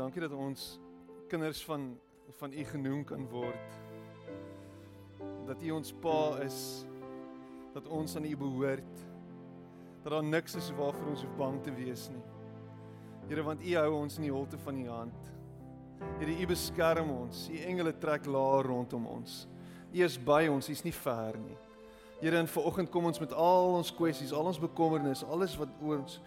dankie dat ons kinders van van U genoem kan word. Dat U ons Pa is. Dat ons aan U behoort. Dat daar niks is waarvoor ons hoef bang te wees nie. Here, want U hou ons in die holte van U hand. Here, U beskerm ons. U engele trek laar rondom ons. U is by ons, U is nie ver nie. Here, en vanoggend kom ons met al ons kwessies, al ons bekommernisse, alles wat oor ons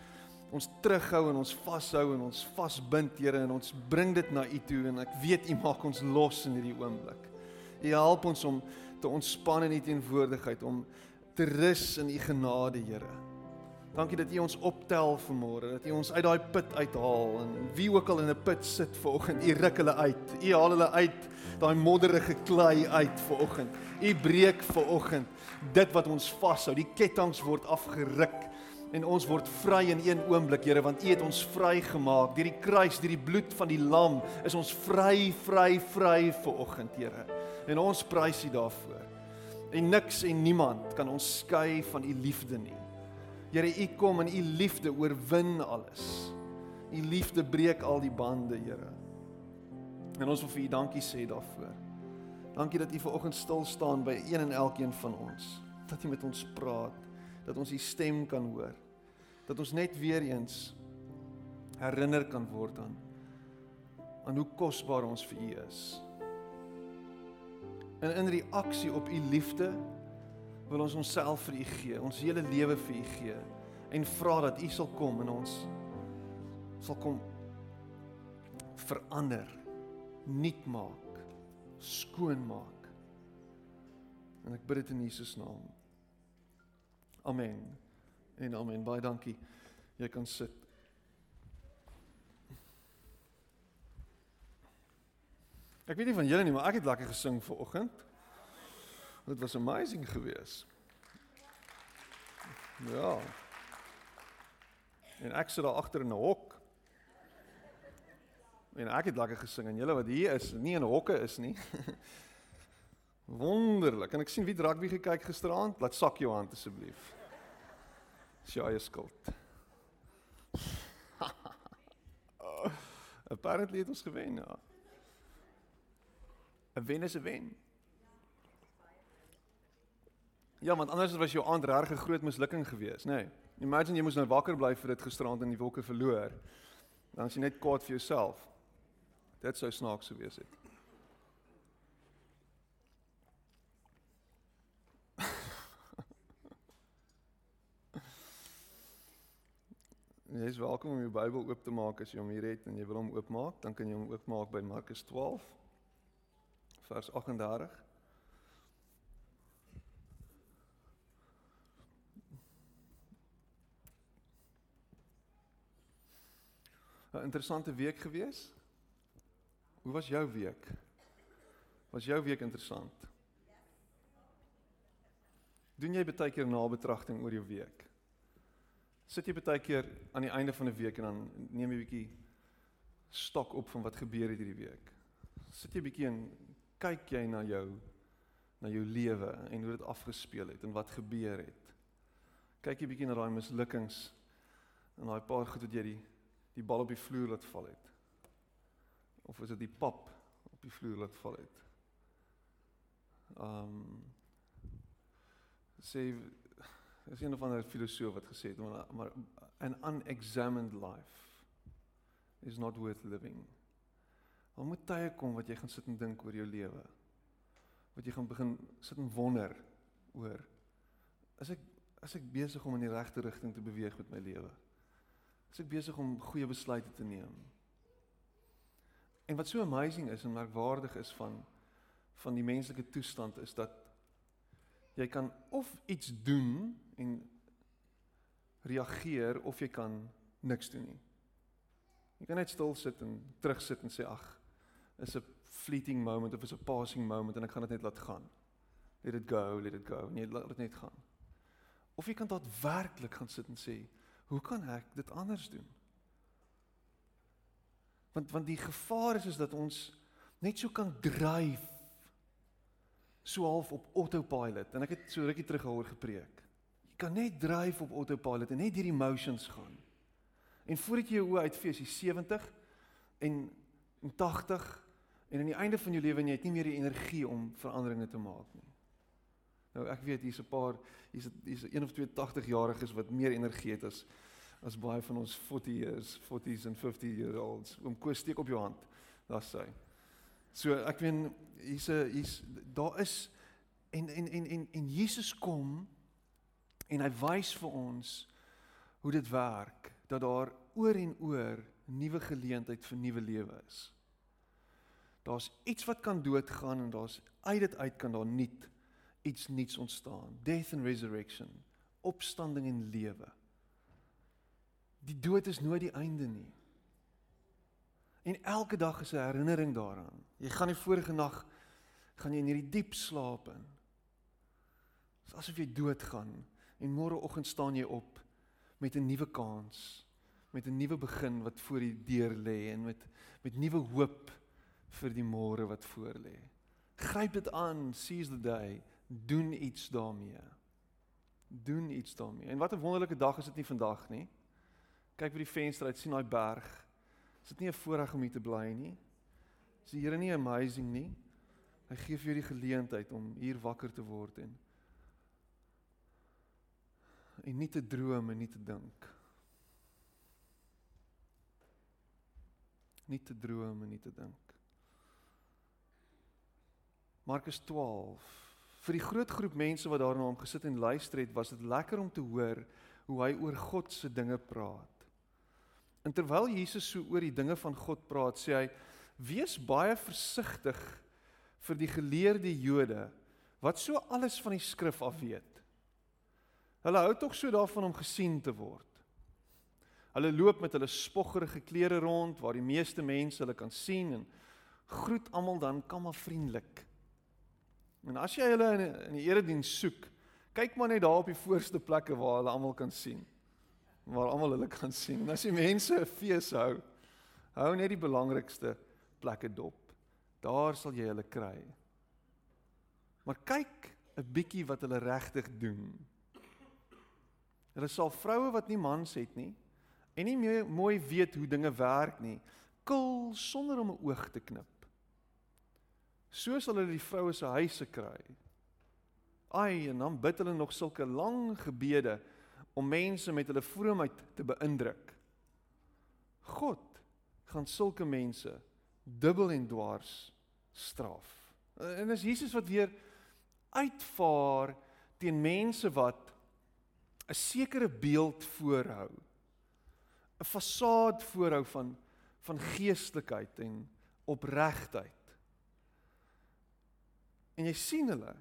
ons terughou en ons vashou en ons vasbind, Here, en ons bring dit na U toe en ek weet U maak ons los in hierdie oomblik. U help ons om te ontspan in U teenwoordigheid, om te rus in U genade, Here. Dankie dat U ons optel vanmôre, dat U ons uit daai put uithaal en wie ook al in 'n put sit vanoggend, U ruk hulle uit. U haal hulle uit daai modderige klei uit vanoggend. U breek vanoggend dit wat ons vashou. Die ketTINGS word afgeruk en ons word vry in een oomblik, Here, want U het ons vrygemaak. Deur die kruis, deur die bloed van die lam is ons vry, vry, vry vanoggend, Here. En ons prys U daarvoor. En niks en niemand kan ons skei van U liefde nie. Here, U kom en U liefde oorwin alles. U liefde breek al die bande, Here. En ons wil vir U dankie sê daarvoor. Dankie dat U ver oggend stil staan by een en elkeen van ons. Dat U met ons praat, dat ons U stem kan hoor. Dat ons net weer eens herinner kan word aan aan hoe kosbaar ons vir U is. En in reaksie op U liefde wil ons onsself vir U gee, ons hele lewe vir U gee en vra dat U sal kom en ons sal kom verander, nuut maak, skoon maak. En ek bid dit in Jesus naam. Amen. En amen. Baie dankie. Jy kan sit. Ek weet nie van julle nie, maar ek het lekker gesing vanoggend. Dit was amazing geweest. Ja. En ek sit daar agter in 'n hok. En ek het lekker gesing en julle wat hier is, nie in hokke is nie. Wonderlik. En ek sien wie rugby gekyk gisteraand. Laat sak jou hand asseblief. Dis jou eie skuld. Apparently het ons gewen, ja. 'n Wen is 'n wen. Ja, want anders was jou aand reg 'n groot mislukking geweest, nê? Nee. Imagine jy moes nou wakker bly vir dit gisterand in die wolke verloor. Dan is jy net kwaad vir jouself. Dit sou snaaks gewees het. Jy is welkom om jou Bybel oop te maak as jy hom hier het en jy wil hom oopmaak, dan kan jy hom oopmaak by Markus 12 vers 38. 'n interessante week gewees? Hoe was jou week? Was jou week interessant? Doen jy baie keer nabetragting oor jou week? Sit jy baie keer aan die einde van 'n week en dan neem jy 'n bietjie stok op van wat gebeur het hierdie week? Sit jy bietjie en kyk jy na jou na jou lewe en hoe dit afgespeel het en wat gebeur het? Kyk jy bietjie na daai mislukkings en daai paar goed wat jy die die bal op die vloer laat val het. Of is dit die pap op die vloer laat val het? Ehm um, sê is een of ander filosoof wat gesê het maar, maar an unexamined life is not worth living. Al moet tye kom wat jy gaan sit en dink oor jou lewe. Wat jy gaan begin sit en wonder oor is ek as ek besig om in die regte rigting te beweeg met my lewe? is ek besig om goeie besluite te neem. En wat so amazing is en merkwaardig is van van die menslike toestand is dat jy kan of iets doen en reageer of jy kan niks doen nie. Jy kan net stil sit en terugsit en sê ag, is 'n fleeting moment of is 'n passing moment en ek gaan dit net laat gaan. Let it go, let it go. Nee, laat dit net gaan. Of jy kan daadwerklik gaan sit en sê, Hoe kan ek dit anders doen? Want want die gevaar is is dat ons net so kan dryf so half op autopilot en ek het so rukkie terug gehoor gepreek. Jy kan net dryf op autopilot en net hierdie emotions gaan. En voordat jy jou oë uitfees, jy 70 en en 80 en aan die einde van jou lewe en jy het nie meer die energie om veranderinge te maak nie. Nou ek weet hier's 'n paar hier's hier's een of twee 80 jariges wat meer energie het as as baie van ons 40 years, 40s en 50 year olds. Oom Koos steek op jou hand. Daar's hy. So ek meen hier's 'n hier's daar is en en en en en Jesus kom en hy wys vir ons hoe dit werk dat daar oor en oor nuwe geleentheid vir nuwe lewe is. Daar's iets wat kan doodgaan en daar's uit dit uit kan daar nuut iets nuuts ontstaan. Death and resurrection, opstanding en lewe. Die dood is nooit die einde nie. En elke dag is 'n herinnering daaraan. Jy gaan die vorige nag gaan jy in hierdie diep slaap in. Dit is asof jy doodgaan en môreoggend staan jy op met 'n nuwe kans, met 'n nuwe begin wat voor die deur lê en met met nuwe hoop vir die môre wat voor lê. Gryp dit aan, seize the day, doen iets daarmee. Doen iets daarmee. En wat 'n wonderlike dag is dit nie vandag nie. Kyk by die venster uit, sien daai berg. Is dit nie 'n voorreg om hier te bly nie? Is die Here nie amazing nie? Hy gee vir jou die geleentheid om hier wakker te word en en nie te droom en nie te dink. Nie te droom en nie te dink. Markus 12. Vir die groot groep mense wat daar na hom gesit en luister het, was dit lekker om te hoor hoe hy oor God se dinge praat. En terwyl Jesus so oor die dinge van God praat, sê hy: "Wees baie versigtig vir die geleerde Jode wat so alles van die skrif af weet. Hulle hou tog so daarvan om gesien te word. Hulle loop met hulle spoggerige klere rond waar die meeste mense hulle kan sien en groet almal dan kamma vriendelik. En as jy hulle in, in die erediens soek, kyk maar net daar op die voorste plekke waar hulle almal kan sien. Waar almal hulle kan sien. En as die mense 'n fees hou, hou net die belangrikste plekke dop. Daar sal jy hulle kry. Maar kyk 'n bietjie wat hulle regtig doen. Hulle sal vroue wat nie mans het nie en nie meer mooi weet hoe dinge werk nie, kil sonder om 'n oog te knip. So sal hulle die vroue se huise kry. Ai, en dan bid hulle nog sulke lang gebede om mense met hulle vroomheid te beïndruk. God gaan sulke mense dubbel en dwars straf. En dis Jesus wat weer uitvaar teen mense wat 'n sekere beeld voorhou. 'n Fasaad voorhou van van geestelikheid en opregtheid. En jy sien hulle.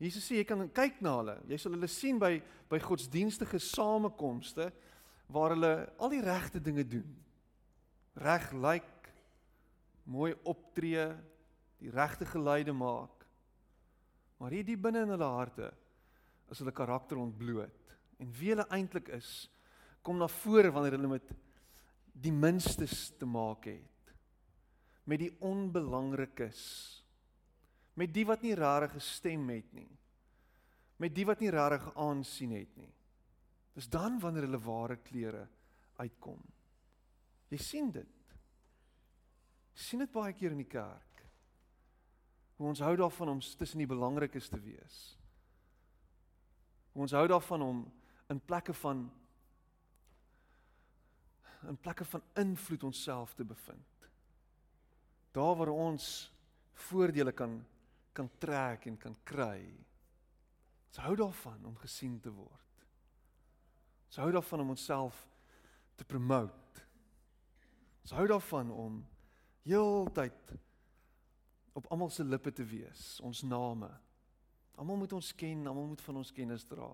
Jesus sê jy kan kyk na hulle. Jy sal hulle sien by by godsdienstige samekomste waar hulle al die regte dinge doen. Reg lyk, mooi optree, die regte geluide maak. Maar hier diep binne in hulle harte is hulle karakter ontbloot. En wie hulle eintlik is kom na vore wanneer hulle met die minstes te maak het. Met die onbelangrikes. Met die wat nie rare gestem het nie. Met die wat nie rare aansien het nie. Dis dan wanneer hulle ware klere uitkom. Jy sien dit. Sien dit baie keer in die kerk. Hoe ons hou daarvan om tussen die belangrikes te wees Ons hou daarvan om in plekke van in plekke van invloed onsself te bevind. Daar waar ons voordele kan kan trek en kan kry. Ons hou daarvan om gesien te word. Ons hou daarvan om onsself te promote. Ons hou daarvan om heeltyd op almal se lippe te wees, ons name. Almal moet ons ken, almal moet van ons kennis dra.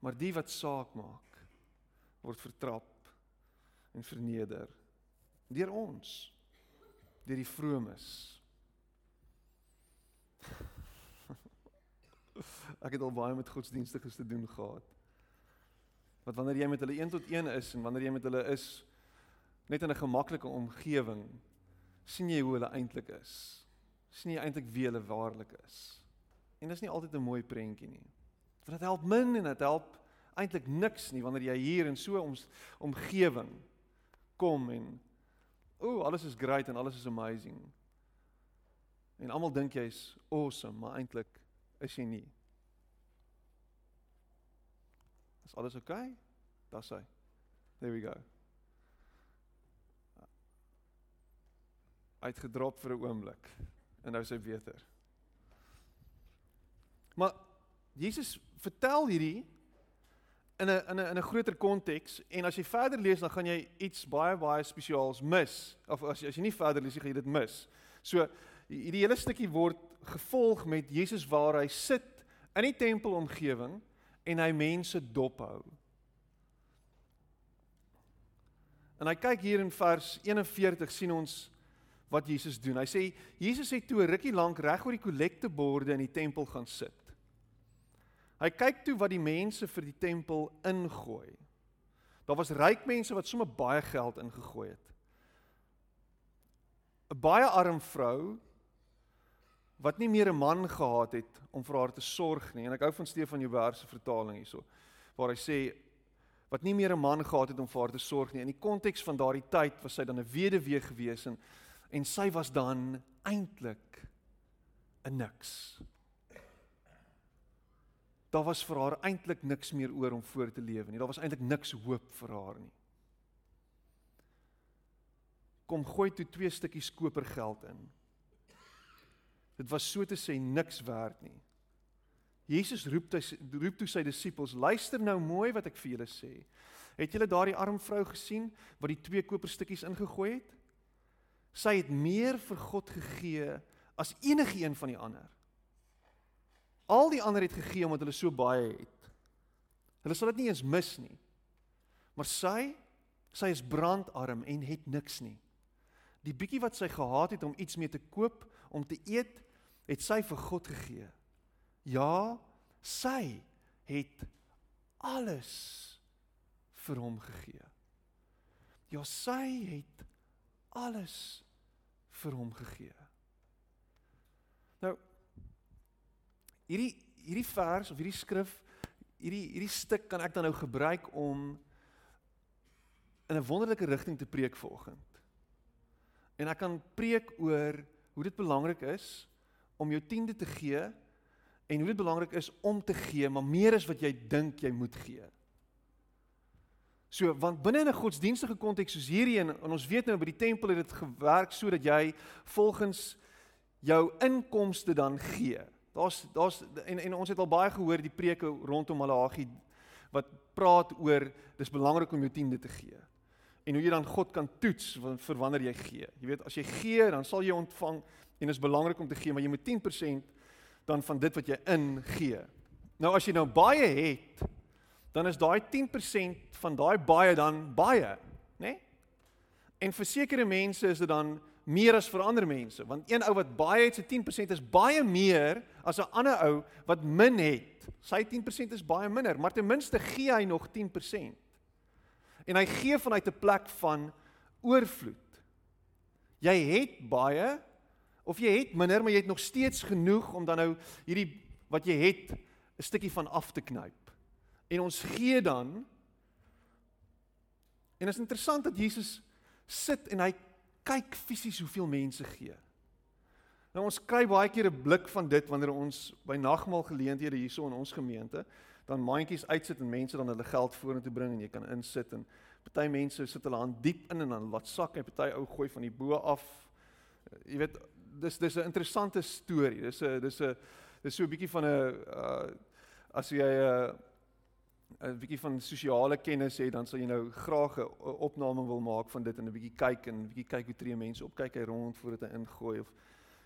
Maar die wat saak maak, word vertrap en verneder deur ons, deur die vromes. Ek het al baie met godsdienstiges te doen gehad. Want wanneer jy met hulle 1 tot 1 is en wanneer jy met hulle is net in 'n gemaklike omgewing, sien jy hoe hulle eintlik is sien jy eintlik wie hulle waarlik is. En dis nie altyd 'n mooi prentjie nie. Want dit help min en dit help eintlik niks nie wanneer jy hier in so 'n om, omgewing kom en o, alles is great en alles is amazing. En almal dink jy's awesome, maar eintlik is jy nie. Is alles oukei? Okay? Daar's hy. There we go. Uitgedrop vir 'n oomblik en nou is hy beter. Maar Jesus vertel hierdie in 'n in 'n in 'n groter konteks en as jy verder lees dan gaan jy iets baie baie spesiaals mis of as jy as jy nie verder lees jy gaan dit mis. So hierdie hele stukkie word gevolg met Jesus waar hy sit in die tempelomgewing en hy mense dophou. En hy kyk hier in vers 41 sien ons wat Jesus doen. Hy sê Jesus het toe 'n rukkie lank reg oor die kollekteborde in die tempel gaan sit. Hy kyk toe wat die mense vir die tempel ingooi. Daar was ryk mense wat sommer baie geld ingegooi het. 'n Baie arm vrou wat nie meer 'n man gehad het om vir haar te sorg nie. En ek hou van Stefan Joubert se vertaling hierso waar hy sê wat nie meer 'n man gehad het om vir haar te sorg nie. In die konteks van daardie tyd was sy dan 'n weduwee gewees en en sy was dan eintlik 'n niks daar was vir haar eintlik niks meer oor om voor te lewe nie. Daar was eintlik niks hoop vir haar nie. Kom gooi toe twee stukkies kopergeld in. Dit was so te sê niks werd nie. Jesus roep hy roep toe sy disippels, luister nou mooi wat ek vir julle sê. Het julle daardie arm vrou gesien wat die twee koperstukkies ingegooi het? Sy het meer vir God gegee as enige een van die ander. Al die ander het gegee omdat hulle so baie het. Hulle sal dit nie eens mis nie. Maar sy, sy is brandarm en het niks nie. Die bietjie wat sy gehad het om iets mee te koop, om te eet, het sy vir God gegee. Ja, sy het alles vir hom gegee. Ja, sy het alles vir hom gegee. Nou hierdie hierdie vers of hierdie skrif hierdie hierdie stuk kan ek dan nou gebruik om in 'n wonderlike rigting te preek vanoggend. En ek kan preek oor hoe dit belangrik is om jou tiende te gee en hoe dit belangrik is om te gee, maar meer as wat jy dink jy moet gee. So, want binne in 'n godsdienstige konteks soos hierdie en, en ons weet nou by die tempel het dit gewerk sodat jy volgens jou inkomste dan gee. Daar's daar's en en ons het al baie gehoor die preke rondom Malagi wat praat oor dis belangrik om jou tiende te gee. En hoe jy dan God kan toets vir wanneer jy gee. Jy weet as jy gee, dan sal jy ontvang en is belangrik om te gee, maar jy moet 10% dan van dit wat jy ingee. Nou as jy nou baie het, dan is daai 10% van daai baie dan baie, né? Nee? En vir sekere mense is dit dan meer as vir ander mense, want een ou wat baie het, sy 10% is baie meer as 'n ander ou wat min het. Sy 10% is baie minder, maar ten minste gee hy nog 10%. En hy gee vanuit 'n plek van oorvloed. Jy het baie of jy het minder, maar jy het nog steeds genoeg om dan nou hierdie wat jy het 'n stukkie van af te knyp. En ons gee dan En is interessant dat Jesus sit en hy kyk fisies hoeveel mense gee. Nou ons kry baie keer 'n blik van dit wanneer ons by nagmaal geleenthede hierso in ons gemeente dan mandjies uitsit en mense dan hulle geld vorentoe bring en jy kan insit en party mense sit hulle hand diep in en dan laat sak en party ou gooi van die bo af. Jy weet dis dis 'n interessante storie. Dis 'n dis 'n dis so 'n bietjie van 'n uh as jy 'n uh, 'n bietjie van sosiale kennis het, dan sal jy nou graag 'n opname wil maak van dit en 'n bietjie kyk en 'n bietjie kyk hoe tree mense op, kyk hy rond voordat hy ingooi of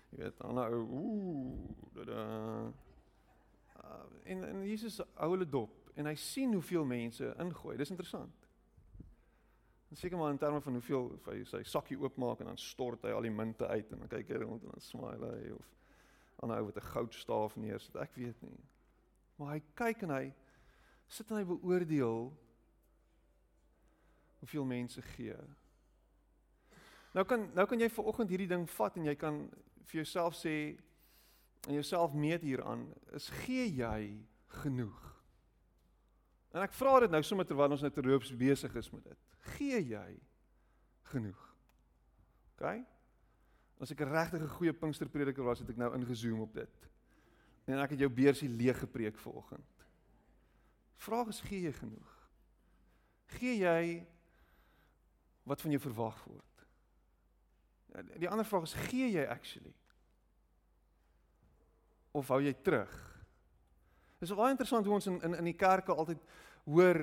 jy weet, dan nou ooh, da uh, en en Jesus hou hulle dop en hy sien hoeveel mense ingooi. Dis interessant. En seker maar in terme van hoeveel hy sy sakkie oopmaak en dan stort hy al die munte uit en dan kyk hy rond en dan smile hy of ander ou met 'n goudstaaf neersit. Ek weet nie. Maar hy kyk en hy sit en hy beoordeel hoeveel mense gee. Nou kan nou kan jy vir oggend hierdie ding vat en jy kan vir jouself sê en jouself meet hieraan, is gee jy genoeg? En ek vra dit nou sommer terwyl ons net terloops besig is met dit. Gee jy genoeg. OK? As ek 'n regtig goeie Pinksterprediker was, het ek nou ingezoom op dit. En ek het jou beursie leeg gepreek vanoggend. Vraag is gee jy genoeg? Gee jy wat van jou verwag word? Die ander vraag is gee jy actually? Of hou jy terug? Dit is baie interessant hoe ons in in in die kerke altyd hoor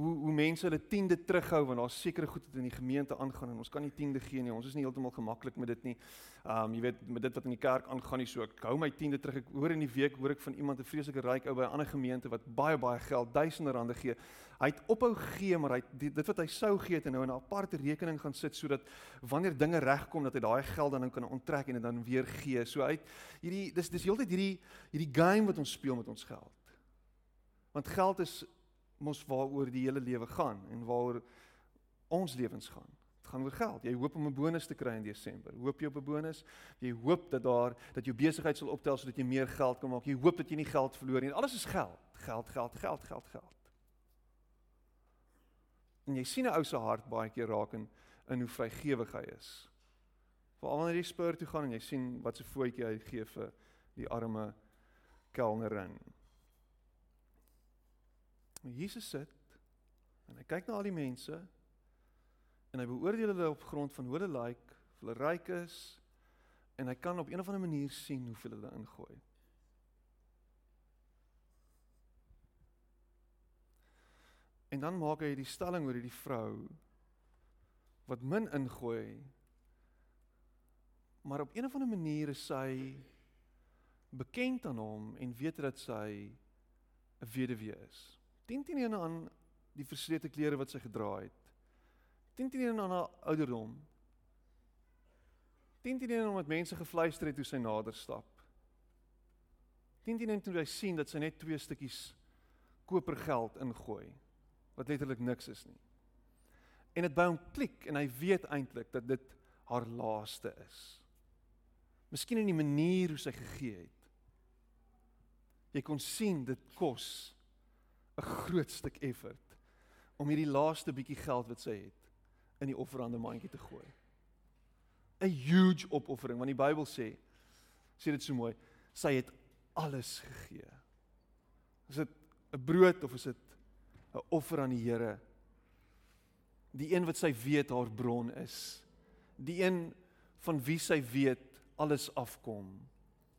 hoe hoe mense hulle tiende terughou want daar's sekere goed wat in die gemeente aangaan en ons kan nie tiende gee nie. Ons is nie heeltemal gemaklik met dit nie. Um jy weet met dit wat in die kerk aangaan nie so ek hou my tiende terug. Ek hoor in die week hoor ek van iemand 'n vreeslike ryk ou by 'n ander gemeente wat baie baie geld, duisende rande gee. Hy het ophou gee maar hy dit, dit wat hy sou gee het en nou in 'n aparte rekening gaan sit sodat wanneer dinge regkom dat hy daai geld dan kan onttrek en dit dan weer gee. So uit hierdie dis dis heeltyd hierdie hierdie game wat ons speel met ons geld. Want geld is mos waaroor die hele lewe gaan en waaroor ons lewens gaan. Dit gaan oor geld. Jy hoop om 'n bonus te kry in Desember. Hoop jy op 'n bonus? Jy hoop dat daar dat jou besigheid sal optel sodat jy meer geld kan maak. Jy hoop dat jy nie geld verloor nie. Alles is geld. Geld, geld, geld, geld, geld. En jy sien 'n ou se hart baie keer raak in in hoe vrygewig hy is. Veral wanneer jy spur toe gaan en jy sien wat se voetjie hy gee vir die arme kelnerin. Maar Jesus sit en hy kyk na al die mense en hy beoordeel hulle op grond van hoe hulle lyk, like, of hulle ryk is en hy kan op een of ander manier sien hoeveel hulle ingooi. En dan maak hy die stelling oor hierdie vrou wat min ingooi maar op een of ander manier is sy bekend aan hom en weet dat sy 'n weduwee is. 10 teenoor aan die verslete klere wat sy gedra het. 10 teenoor aan haar ouderdom. 10 teenoor omdat mense gefluister het toe sy nader stap. 10 teenoor toe hy sien dat sy net twee stukkies kopergeld ingooi wat letterlik niks is nie. En dit by hom klik en hy weet eintlik dat dit haar laaste is. Miskien in die manier hoe sy gegee het. Jy kon sien dit kos 'n groot stuk effort om hierdie laaste bietjie geld wat sy het in die offerande mandjie te gooi. 'n Huge opoffering want die Bybel sê sê dit so mooi, sy het alles gegee. Is dit 'n brood of is dit 'n offer aan die Here? Die een wat sy weet haar bron is. Die een van wie sy weet alles afkom.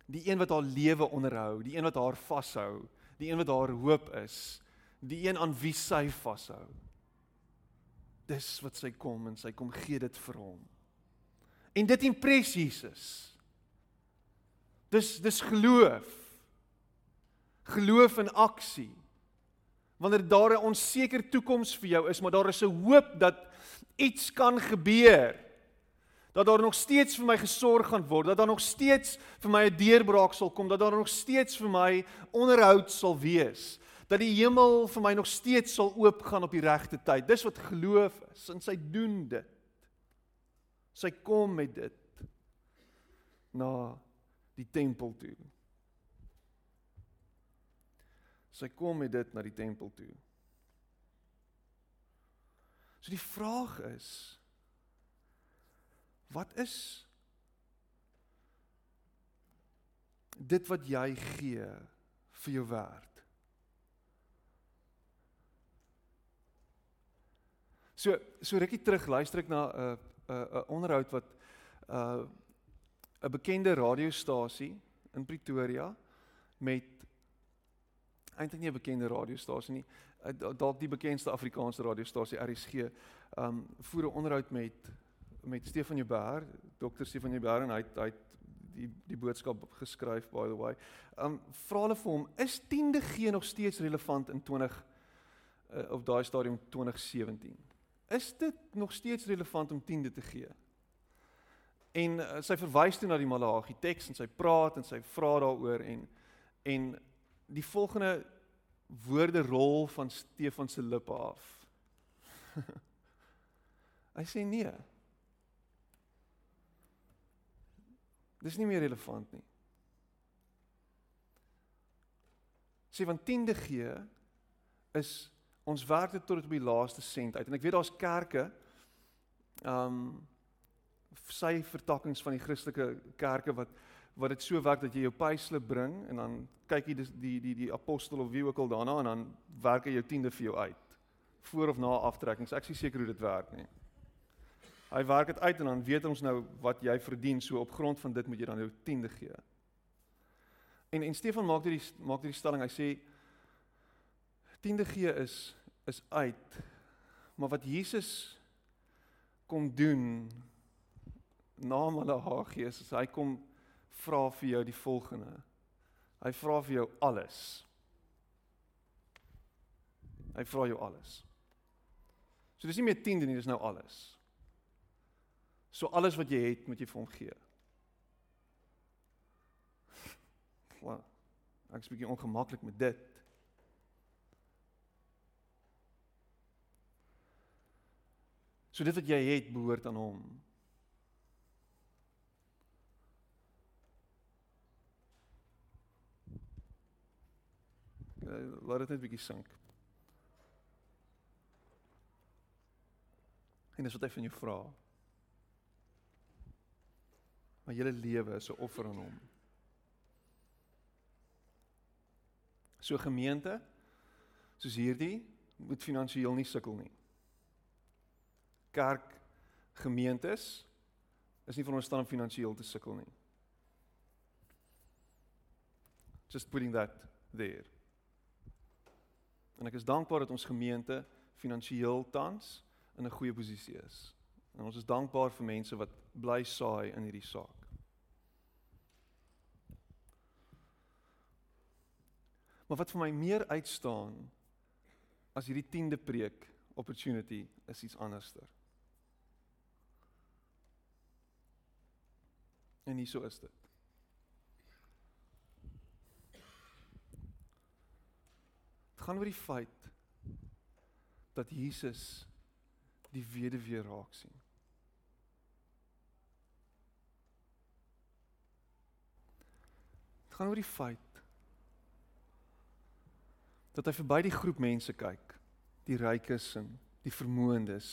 Die een wat haar lewe onderhou, die een wat haar vashou, die een wat haar hoop is die een aan wie sy vashou. Dis wat sy kom en sy kom gee dit vir hom. En dit impres Jesus. Dis dis geloof. Geloof in aksie. Wanneer daar 'n onseker toekoms vir jou is, maar daar is 'n hoop dat iets kan gebeur. Dat daar nog steeds vir my gesorg gaan word, dat daar nog steeds vir my 'n deurbraak sal kom, dat daar nog steeds vir my onderhoud sal wees dat die hemel vir my nog steeds sal oopgaan op die regte tyd. Dis wat geloof is en sy doen dit. Sy kom met dit na die tempel toe. Sy kom met dit na die tempel toe. So die vraag is wat is dit wat jy gee vir jou werd? So so rukkie terug luister ek na 'n uh, 'n uh, 'n uh, onderhoud wat 'n uh, 'n bekende radiostasie in Pretoria met eintlik nie 'n bekende radiostasie nie, uh, dalk die bekendste Afrikaanse radiostasie RSG, um voer 'n onderhoud met met Stefan Jubber, dokter Stefan Jubber en hy hy het die die boodskap geskryf by the way. Um vra hulle vir hom, is tiende gee nog steeds relevant in 20 uh, op daai stadium 2017? Is dit nog steeds relevant om tiende te gee? En uh, sy verwys toe na die Malagi teks en sy praat en sy vra daaroor en en die volgende woorde rol van Stefan se lippe af. Hy sê nee. Dis nie meer relevant nie. Sê van tiende gee is ons werk dit tot op die laaste sent uit. En ek weet daar's kerke um sy vertakkings van die Christelike kerke wat wat dit so werk dat jy jou payslip bring en dan kyk jy die die die, die apostel of wie ook al daarna en dan werk hy jou tiende vir jou uit voor of na aftrekkings. Ek is seker hoe dit werk nie. Hy werk dit uit en dan weet ons nou wat jy verdien, so op grond van dit moet jy dan jou tiende gee. En en Stefan maak hierdie maak hierdie stelling. Hy sê tiende gee is is uit. Maar wat Jesus kom doen na Malachi is hy kom vra vir jou die volgende. Hy vra vir jou alles. Hy vra jou alles. So dis nie meer tiende nie, dis nou alles. So alles wat jy het, moet jy vir hom gee. Wow. Ek is bietjie ongemaklik met dit. So dit wat jy het, behoort aan hom. Uh, laat dit net bietjie sink. En dis wat hy van jou vra. Maar julle lewe is 'n offer aan hom. So gemeente soos hierdie moet finansiëel nie sukkel nie. Kerk gemeentes is nie veronderstel om finansiëel te sukkel nie. Just putting that there. En ek is dankbaar dat ons gemeente finansiëel tans in 'n goeie posisie is. En ons is dankbaar vir mense wat bly saai in hierdie saak. Maar wat vir my meer uitstaan as hierdie 10de preek opportunity is iets anderster. En nie so is dit. Dit gaan oor die feit dat Jesus die weduwee raak sien. Dit gaan oor die feit dat hy verby die groep mense kyk, die rykes en die vermoëndes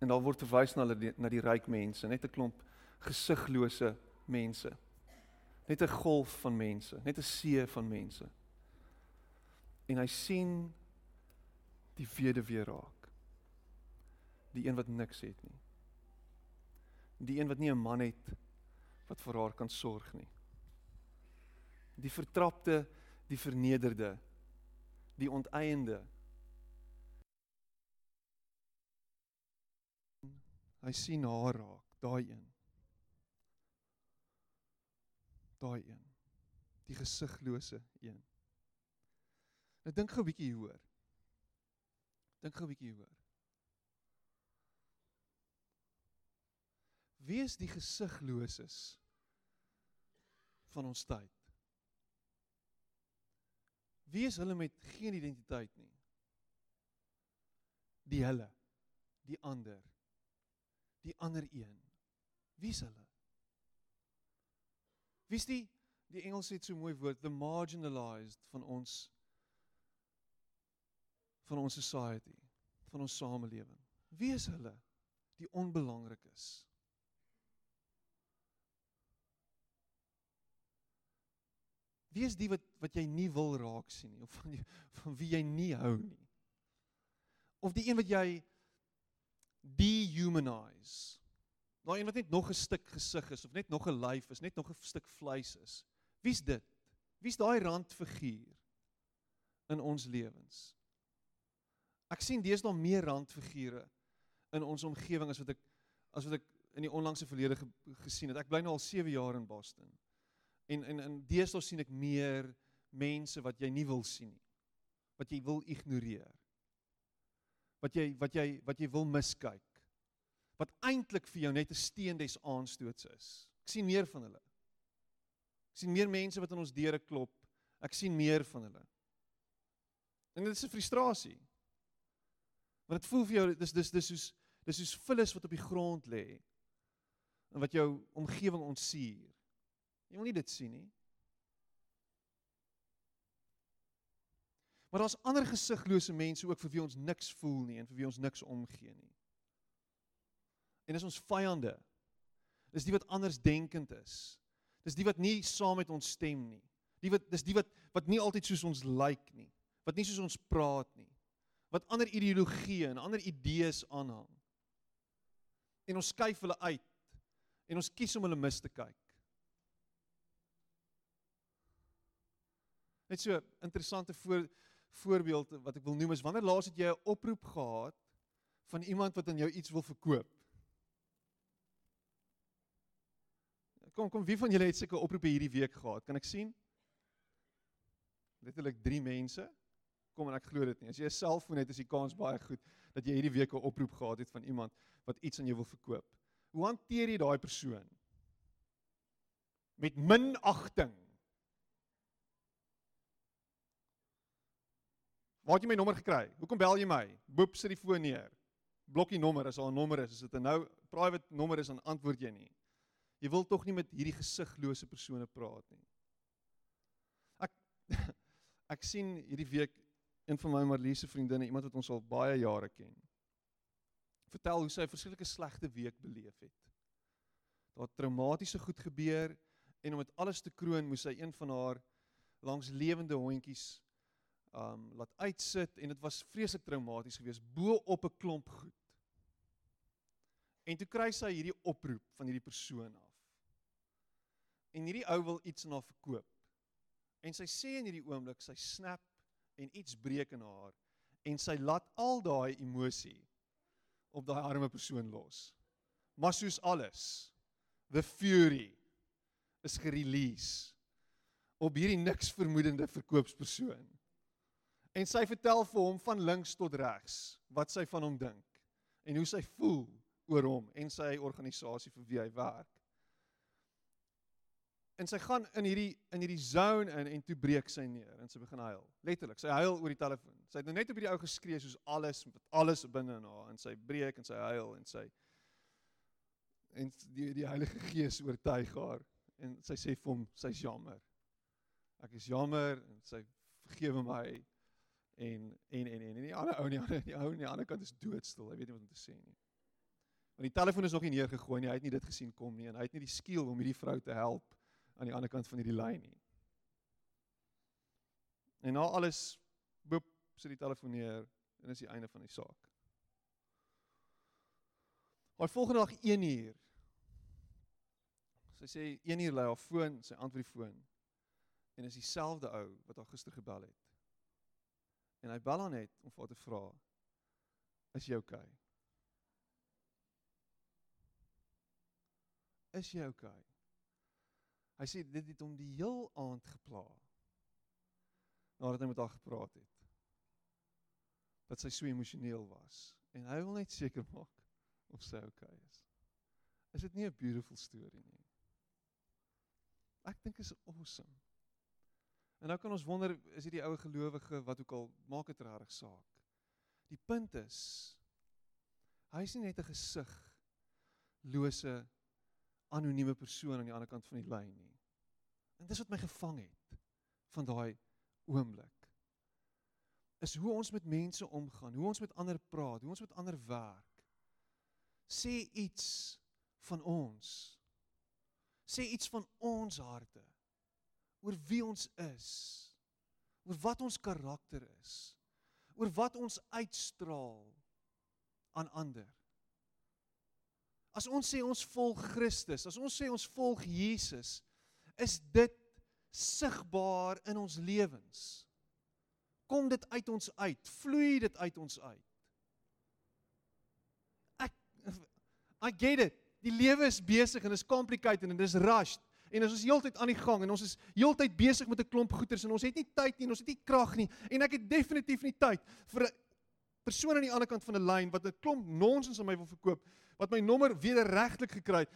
en daar word verwys na die, na die ryk mense, net 'n klomp gesiglose mense. Net 'n golf van mense, net 'n see van mense en hy sien die weduwee raak. Die een wat niks het nie. Die een wat nie 'n man het wat vir haar kan sorg nie. Die vertrapte, die vernederde, die onteieende. Hy sien haar raak, daai een. Daai een. Die gesiglose een. Nou dink gou 'n bietjie hieroor. Dink gou 'n bietjie hieroor. Wie is die gesigloses van ons tyd? Wie is hulle met geen identiteit nie? Die hulle, die ander, die ander een. Wie is hulle? Wie is die die Engels het so mooi woord the marginalized van ons van ons society, van ons samelewing. Wie is hulle? Die onbelangrik is. Wie is die wat wat jy nie wil raak sien nie of van die, van wie jy nie hou nie? Of die een wat jy dehumanize. Nou een wat net nog 'n stuk gesig is of net nog 'n lyf is, net nog 'n stuk vleis is. Wie's dit? Wie's daai randfiguur in ons lewens? Ek sien deesdae meer randfigure in ons omgewing as wat ek as wat ek in die onlangse verlede ge, gesien het. Ek bly nou al 7 jaar in Boston. En en in deesdae sien ek meer mense wat jy nie wil sien nie. Wat jy wil ignoreer. Wat jy wat jy wat jy wil miskyk. Wat eintlik vir jou net 'n steen des aanstoots is. Ek sien meer van hulle. Ek sien meer mense wat aan ons deure klop. Ek sien meer van hulle. En dit is 'n frustrasie. Want dit voel vir jou dis dis dis soos dis soos vullis wat op die grond lê en wat jou omgewing ontsuur. Jy wil nie dit sien nie. Maar daar's ander gesiglose mense ook vir wie ons niks voel nie en vir wie ons niks omgee nie. En dis ons vyande. Dis die wat anders denkend is. Dis die wat nie saam met ons stem nie. Die wat dis die wat wat nie altyd soos ons lyk like nie. Wat nie soos ons praat nie. Wat ander ideologieë en ander idees aanhang. En ons skuif hulle uit. En ons kies om hulle mis te kyk. Net so interessante voor, voorbeeld wat ek wil noem is wanneer laas het jy 'n oproep gehad van iemand wat aan jou iets wil verkoop? Kom kom wie van julle het seker oproepe hierdie week gehad? Kan ek sien? Letterlik 3 mense. Kom en ek glo dit nie. As jy 'n selfoon het, is die kans baie goed dat jy hierdie week 'n oproep gehad het van iemand wat iets aan jou wil verkoop. Hoe hanteer jy daai persoon? Met minagting. Waar het jy my nommer gekry? Hoekom bel jy my? Boep sit die foon neer. Blok die nommer as daar 'n nommer is. As dit 'n nou private nommer is, dan antwoord jy nie. Jy wil tog nie met hierdie gesiglose persone praat nie. Ek ek sien hierdie week een van my Marliese vriendinne, iemand wat ons al baie jare ken. Vertel hoe sy 'n verskriklike slegte week beleef het. Daar traumatiese goed gebeur en om dit alles te kroon, moes sy een van haar langs lewende hondjies um laat uitsit en dit was vreeslik traumaties geweest bo op 'n klomp goed. En toe kry sy hierdie oproep van hierdie persoon af. En hierdie ou wil iets aan haar verkoop. En sy sê in hierdie oomblik sy snap en iets breek in haar en sy laat al daai emosie op daai arme persoon los. Maar soos alles, the fury is gerelease op hierdie niks vermoedende verkoopspersoon. En sy vertel vir hom van links tot regs wat sy van hom dink en hoe sy voel oor hom en sy organisasie vir wie hy werk. En sy gaan in hierdie in hierdie zone in en toe breek sy neer en sy begin huil. Letterlik, sy huil oor die telefoon. Sy het nou net op hierdie ou geskree soos alles met alles binne in haar en sy breek en sy huil en sy en die die Heilige Gees oortuig haar en sy sê vir hom sy's jammer. Ek is jammer en sy vergewe my en en en en en die ander ou nie ander die ou aan die ander kant is doodstil. Hy weet nie wat om te sê nie. Want die telefoon is nog nie neergegooi nie. Hy het nie dit gesien kom nie en hy het nie die skiel om hierdie vrou te help aan die ander kant van hierdie lyn nie. En na alles boep sit die telefoon neer en is die einde van die saak. Maar volgende dag 1 uur. Sy sê 1 uur lê haar foon, sy antwoord die foon. En is dieselfde ou wat haar gister gebel het. En hy bel aan net om vir haar te vra: Is jy okay? Is jy okay? Hy sê dit het hom die heel aand gepla. Nadat hy met haar gepraat het. Dat sy so emosioneel was en hy wil net seker maak of sy okay is. Is dit nie 'n beautiful storie nie? Ek dink is awesome. En nou kan ons wonder, is hierdie ou gelowige wat ook al maak dit regtig saak. Die punt is hy is nie net 'n gesig lose anonieme persoon aan die ander kant van die lyn nie. En dis wat my gevang het van daai oomblik. Is hoe ons met mense omgaan, hoe ons met ander praat, hoe ons met ander werk. Sê iets van ons. Sê iets van ons harte oor wie ons is, oor wat ons karakter is, oor wat ons uitstraal aan ander. As ons sê ons volg Christus, as ons sê ons volg Jesus, is dit sigbaar in ons lewens. Kom dit uit ons uit, vloei dit uit ons uit. Ek I get it. Die lewe is besig en is complicated en dis rushed en ons is heeltyd aan die gang en ons is heeltyd besig met 'n klomp goeders en ons het nie tyd nie en ons het nie krag nie en ek het definitief nie tyd vir 'n persoon aan die ander kant van 'n lyn wat 'n klomp nonsens aan my wil verkoop wat my nommer wederregtelik gekry het.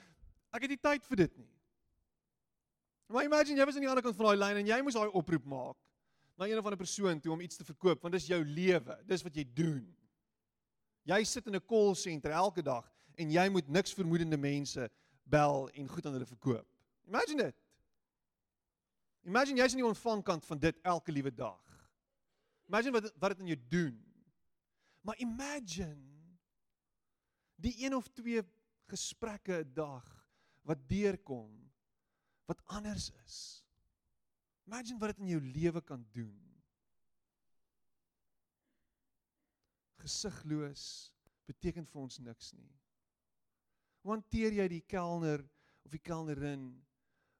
Ek het nie tyd vir dit nie. Maar imagine jy was aan die ander kant van daai lyn en jy moes daai oproep maak na een of ander persoon toe om iets te verkoop want dis jou lewe. Dis wat jy doen. Jy sit in 'n call center elke dag en jy moet niks vermoedende mense bel en goed aan hulle verkoop. Imagine dit. Imagine jy's in die ontvangkant van dit elke liewe dag. Imagine wat wat dit aan jou doen. Maar imagine die een of twee gesprekke 'n dag wat deurkom wat anders is. Imagine wat dit in jou lewe kan doen. Gesigloos beteken vir ons niks nie. Hoe hanteer jy die kelner of die kelnerin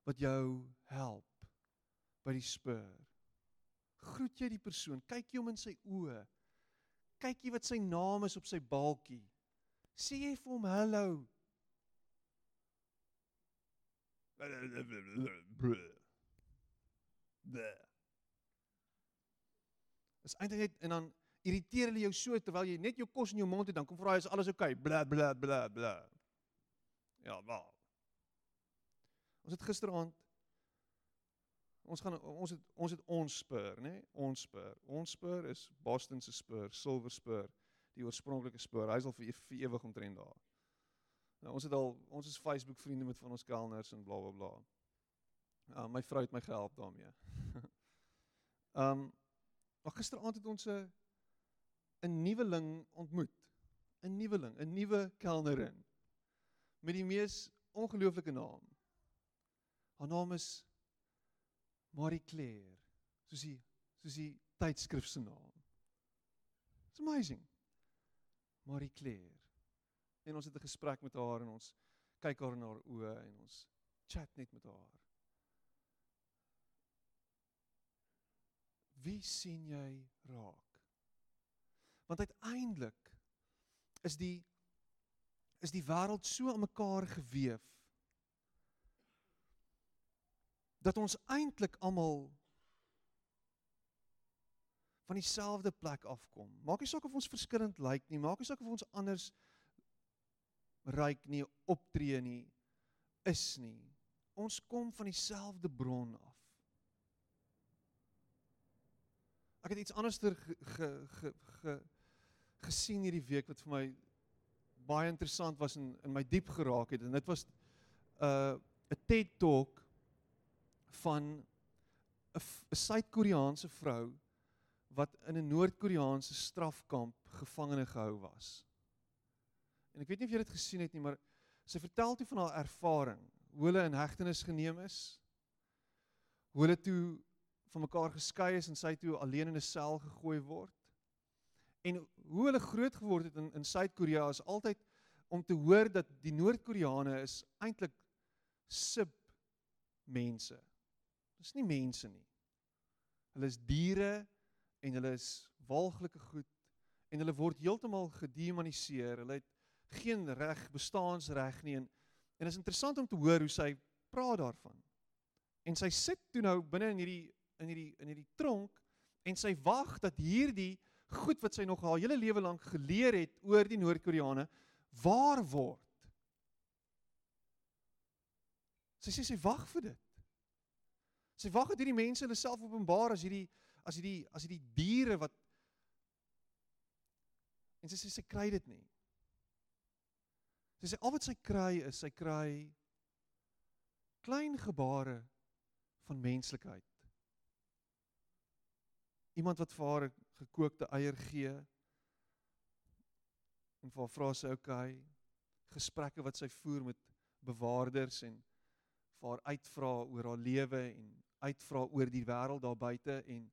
wat jou help by die spur? Groet jy die persoon? Kyk jy hom in sy oë? Kyk jy wat sy naam is op sy balkie? Sê jy vir hom hallo? Dis eintlik net en dan irriteer hulle jou so terwyl jy net jou kos in jou mond het dan kom vra hy is alles oukei okay? bla bla bla bla Ja, wel. Ons het gisteraand ons gaan ons het ons het ons spur, nê? Nee? Ons spur. Ons spur is Boston se spur, Silver Spur, die oorspronklike spur. Hy's al vir, vir ewig omtrent daar. Nou ons het al ons is Facebook vriende met van ons kelners en bla bla bla. Uh, my vrou het my gehelp daarmee. um maar gisteraand het ons 'n 'n nuweling ontmoet. 'n Nuweling, 'n nuwe kelnerin met die mees ongelooflike naam. Haar naam is Marie Claire, soos die soos die tydskrif se naam. It's amazing. Marie Claire. En ons het 'n gesprek met haar en ons kyk haar in haar oë en ons chat net met haar. Wie sien jy raak? Want uiteindelik is die is die wêreld so aan mekaar geweef dat ons eintlik almal van dieselfde plek afkom. Maak nie saak of ons verskillend lyk nie, maak nie saak of ons anders ryk nie, optree nie, is nie. Ons kom van dieselfde bron af. Ek het iets anderster ge, ge, ge, ge, gesien hierdie week wat vir my baie interessant was en in my diep geraak het en dit was 'n uh, 'n TED Talk van 'n Suid-Koreaanse vrou wat in 'n Noord-Koreaanse strafkamp gevangene gehou was. En ek weet nie of jy dit gesien het nie, maar sy vertel toe van haar ervaring, hoe hulle in hegtenis geneem is, hoe hulle toe van mekaar geskei is en sy toe alleen in 'n sel gegooi word. En hoe hulle groot geword het in in Suid-Korea is altyd om te hoor dat die Noord-Koreane is eintlik sub mense. Dis nie mense nie. Hulle is diere en hulle is walglike goed en hulle word heeltemal gedehumaniseer. Hulle het geen reg, bestaansreg nie en en is interessant om te hoor hoe sy praat daarvan. En sy sit toe nou binne in hierdie in hierdie in hierdie tronk en sy wag dat hierdie goed wat sy nog haar hele lewe lank geleer het oor die Noord-Koreane waar word. Sy sê sy wag vir dit. Sy wag dat hierdie mense hulle self openbaar as hierdie as hierdie as hierdie diere wat En sy sê sy kry dit nie. Sy sê al wat sy kry is sy kry klein gebare van menslikheid. Iemand wat vir haar gekookte eier gee en vir vra sy okay gesprekke wat sy voer met bewaarders en vir haar uitvra oor haar lewe en uitvra oor die wêreld daar buite en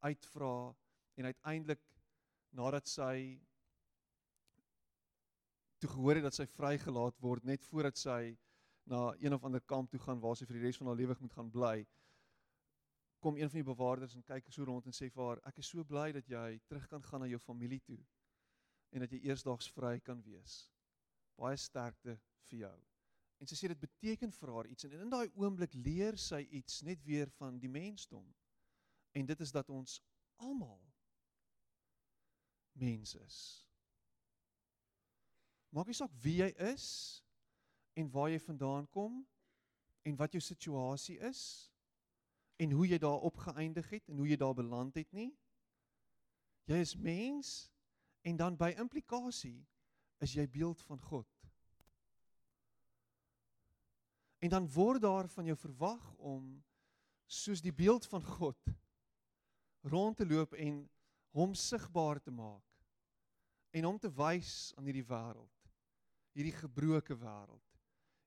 uitvra en uiteindelik nadat sy toe gehoor het dat sy vrygelaat word net voordat sy na een of ander kamp toe gaan waar sy vir die res van haar lewe moet gaan bly kom een van die bewaarders en kyk so rond en sê vir haar ek is so bly dat jy terug kan gaan na jou familie toe en dat jy eersdaags vry kan wees. Baie sterkte vir jou. En sy sê dit beteken vir haar iets en in daai oomblik leer sy iets net weer van die mensdom. En dit is dat ons almal mens is. Maak nie saak wie jy is en waar jy vandaan kom en wat jou situasie is en hoe jy daar opgeëindig het en hoe jy daar beland het nie. Jy is mens en dan by implikasie is jy beeld van God. En dan word daar van jou verwag om soos die beeld van God rond te loop en hom sigbaar te maak en hom te wys aan hierdie wêreld. hierdie gebroke wêreld,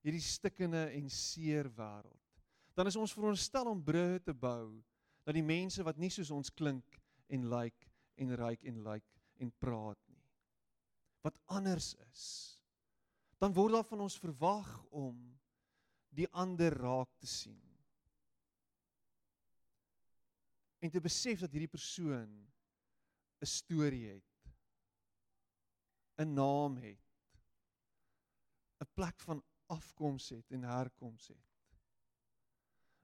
hierdie stikkende en seer wêreld, dan is ons veronderstel om brûe te bou dat die mense wat nie soos ons klink en lyk like, en ryk en lyk like, en praat nie. Wat anders is. Dan word daar van ons verwag om die ander raak te sien. En te besef dat hierdie persoon 'n storie het. 'n naam het. 'n plek van afkoms het en herkoms het.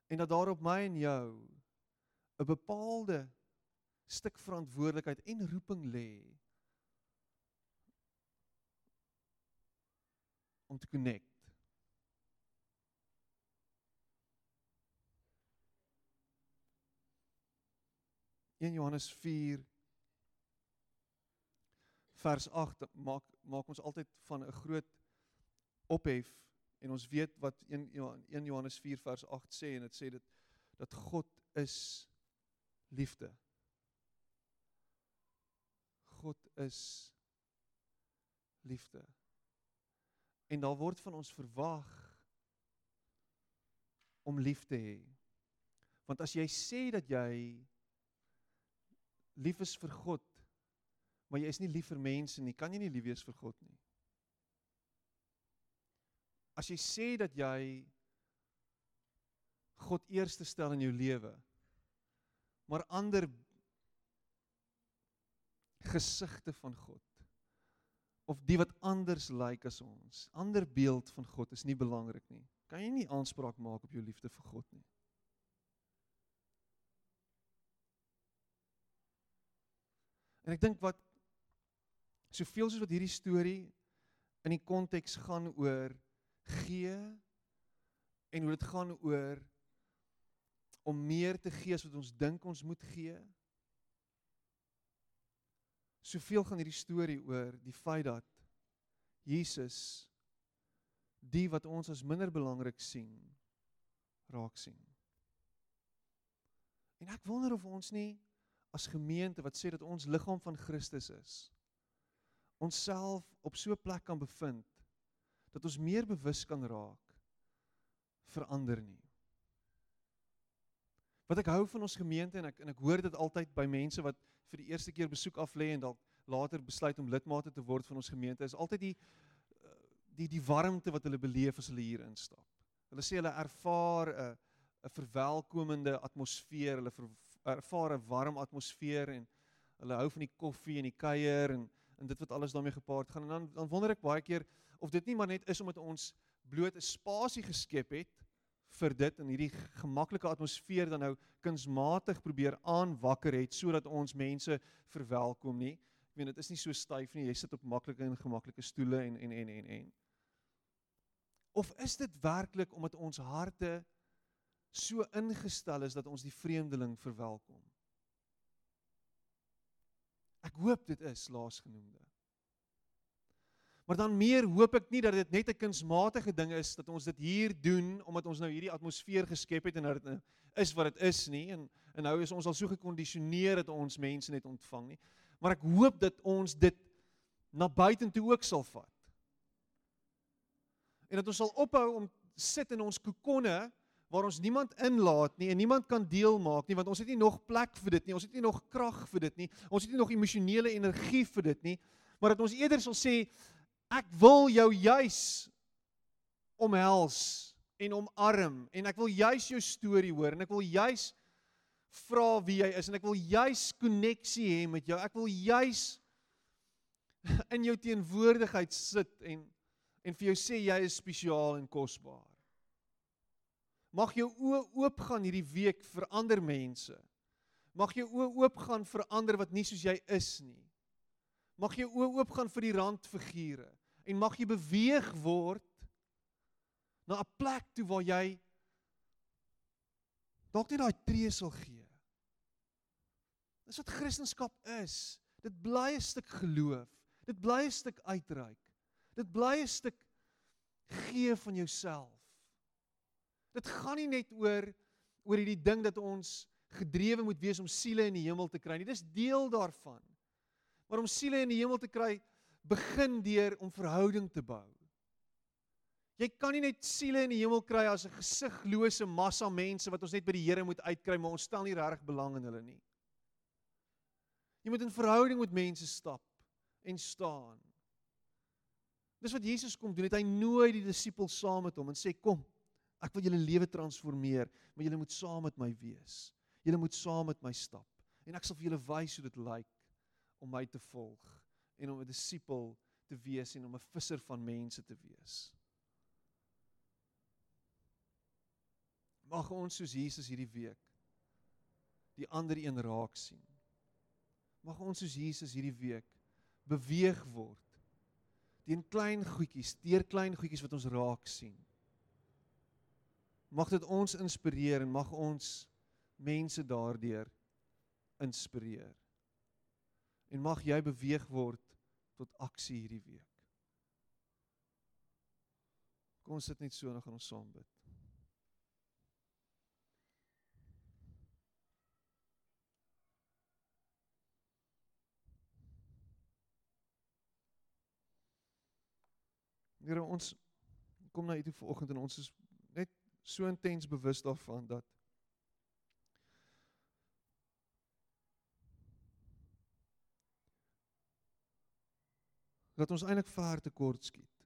En dat daar op my en jou 'n bepaalde stuk verantwoordelikheid en roeping lê om te connect. In Johannes 4 vers 8 maak maak ons altyd van 'n groot ophef en ons weet wat 1 1 Johannes 4 vers 8 sê en dit sê dit dat God is liefde. God is liefde. En daar word van ons verwag om lief te hê. Want as jy sê dat jy lief is vir God, maar jy is nie lief vir mense nie, kan jy nie lief wees vir God nie. As jy sê dat jy God eerste stel in jou lewe, maar ander gesigte van God of die wat anders lyk like as ons. Ander beeld van God is nie belangrik nie. Kan jy nie aanspraak maak op jou liefde vir God nie? En ek dink wat soveel soos wat hierdie storie in die konteks gaan oor gee en hoe dit gaan oor om meer te gee as wat ons dink ons moet gee Soveel gaan hierdie storie oor die feit dat Jesus die wat ons as minder belangrik sien raak sien. En ek wonder of ons nie as gemeente wat sê dat ons liggaam van Christus is, onsself op so 'n plek kan bevind dat ons meer bewus kan raak vir ander nie. Wat ek hou van ons gemeente en ek en ek hoor dit altyd by mense wat vir die eerste keer besoek af lê en dalk later besluit om lidmate te word van ons gemeente is altyd die die die warmte wat hulle beleef as hulle hier instap. Hulle sê hulle ervaar 'n 'n verwelkomende atmosfeer, hulle ver, ervaar 'n warm atmosfeer en hulle hou van die koffie en die kuier en en dit wat alles daarmee gepaard gaan en dan dan wonder ek baie keer of dit nie maar net is omdat ons bloot 'n spasie geskep het vir dit en hierdie gemaklike atmosfeer dan nou kunsmatig probeer aanwakker het sodat ons mense verwelkom nie. Ek meen dit is nie so styf nie. Jy sit op maklike en gemaklike stoele en en en en en. Of is dit werklik omdat ons harte so ingestel is dat ons die vreemdeling verwelkom? Ek hoop dit is laasgenoemde. Maar dan meer hoop ek nie dat dit net 'n kunsmatige ding is dat ons dit hier doen omdat ons nou hierdie atmosfeer geskep het en dat dit nou is wat dit is nie en en nou is ons al so gekondisioneer dat ons mense net ontvang nie. Maar ek hoop dat ons dit na buitentoe ook sal vat. En dat ons sal ophou om sit in ons kokonne waar ons niemand inlaat nie en niemand kan deel maak nie want ons het nie nog plek vir dit nie. Ons het nie nog krag vir dit nie. Ons het nie nog emosionele energie vir dit nie. Maar dat ons eerder sal sê Ek wil jou juis omhels en omarm en ek wil juis jou storie hoor en ek wil juis vra wie jy is en ek wil juis koneksie hê met jou. Ek wil juis in jou teenwoordigheid sit en en vir jou sê jy is spesiaal en kosbaar. Mag jou oë oop gaan hierdie week vir ander mense. Mag jou oë oop gaan vir ander wat nie soos jy is nie. Mag jou oë oop gaan vir die randfigure en mag jy beweeg word na 'n plek toe waar jy dalk net daai tree sal gee. Dis wat Christendom is. Dit bly 'n stuk geloof. Dit bly 'n stuk uitreik. Dit bly 'n stuk gee van jouself. Dit gaan nie net oor oor hierdie ding dat ons gedrewe moet wees om siele in die hemel te kry nie. Dis deel daarvan. Maar om siele in die hemel te kry, begin deur om verhouding te bou. Jy kan nie net siele in die hemel kry as 'n gesiglose massa mense wat ons net by die Here moet uitkry, maar ons stel nie regtig belang in hulle nie. Jy moet in verhouding met mense stap en staan. Dis wat Jesus kom doen. Het hy nooi die disippels saam met hom en sê kom, ek wil julle lewe transformeer, maar julle moet saam met my wees. Julle moet saam met my stap en ek sal vir julle wys hoe dit lyk om my te volg en om 'n disipel te wees en om 'n visser van mense te wees. Mag ons soos Jesus hierdie week die ander een raak sien. Mag ons soos Jesus hierdie week beweeg word teen klein goedjies, deur klein goedjies wat ons raak sien. Mag dit ons inspireer en mag ons mense daardeur inspireer. En mag jy beweeg word tot aksie hierdie week. Kom ons sit net so en dan gaan ons saam bid. Here ons kom na U toe vanoggend en ons is so intens bewus daarvan dat dat ons eintlik ver te kort skiet.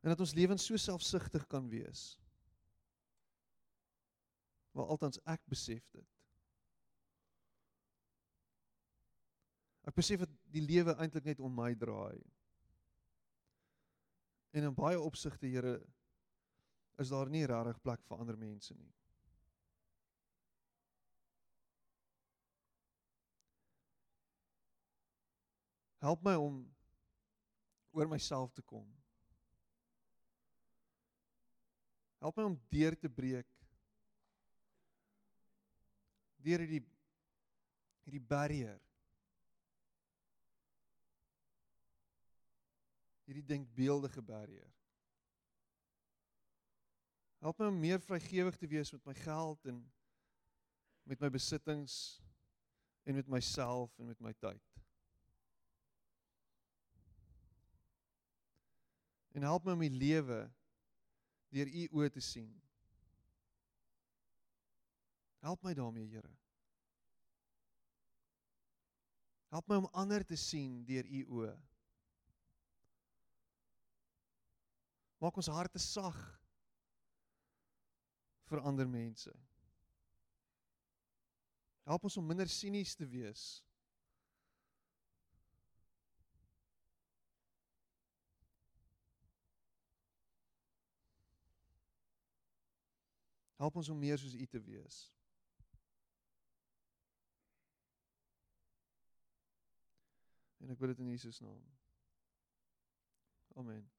En dat ons lewens so selfsugtig kan wees. Maar altans ek besef dit. Ek besef dat die lewe eintlik net om my draai. En in baie opsigte, Here, is daar nie regtig plek vir ander mense nie. Help my om oor myself te kom. Help my om deur te breek. Deur hierdie hierdie barrier hierdie denkbeeldige barrier. Help my om meer vrygewig te wees met my geld en met my besittings en met myself en met my tyd. En help my om my lewe deur u oë te sien. Help my daarmee, Here. Help my om ander te sien deur u oë. Maak ons harte sag vir ander mense. Help ons om minder sinies te wees. Help ons om meer soos U te wees. En ek bid dit in Jesus naam. Amen.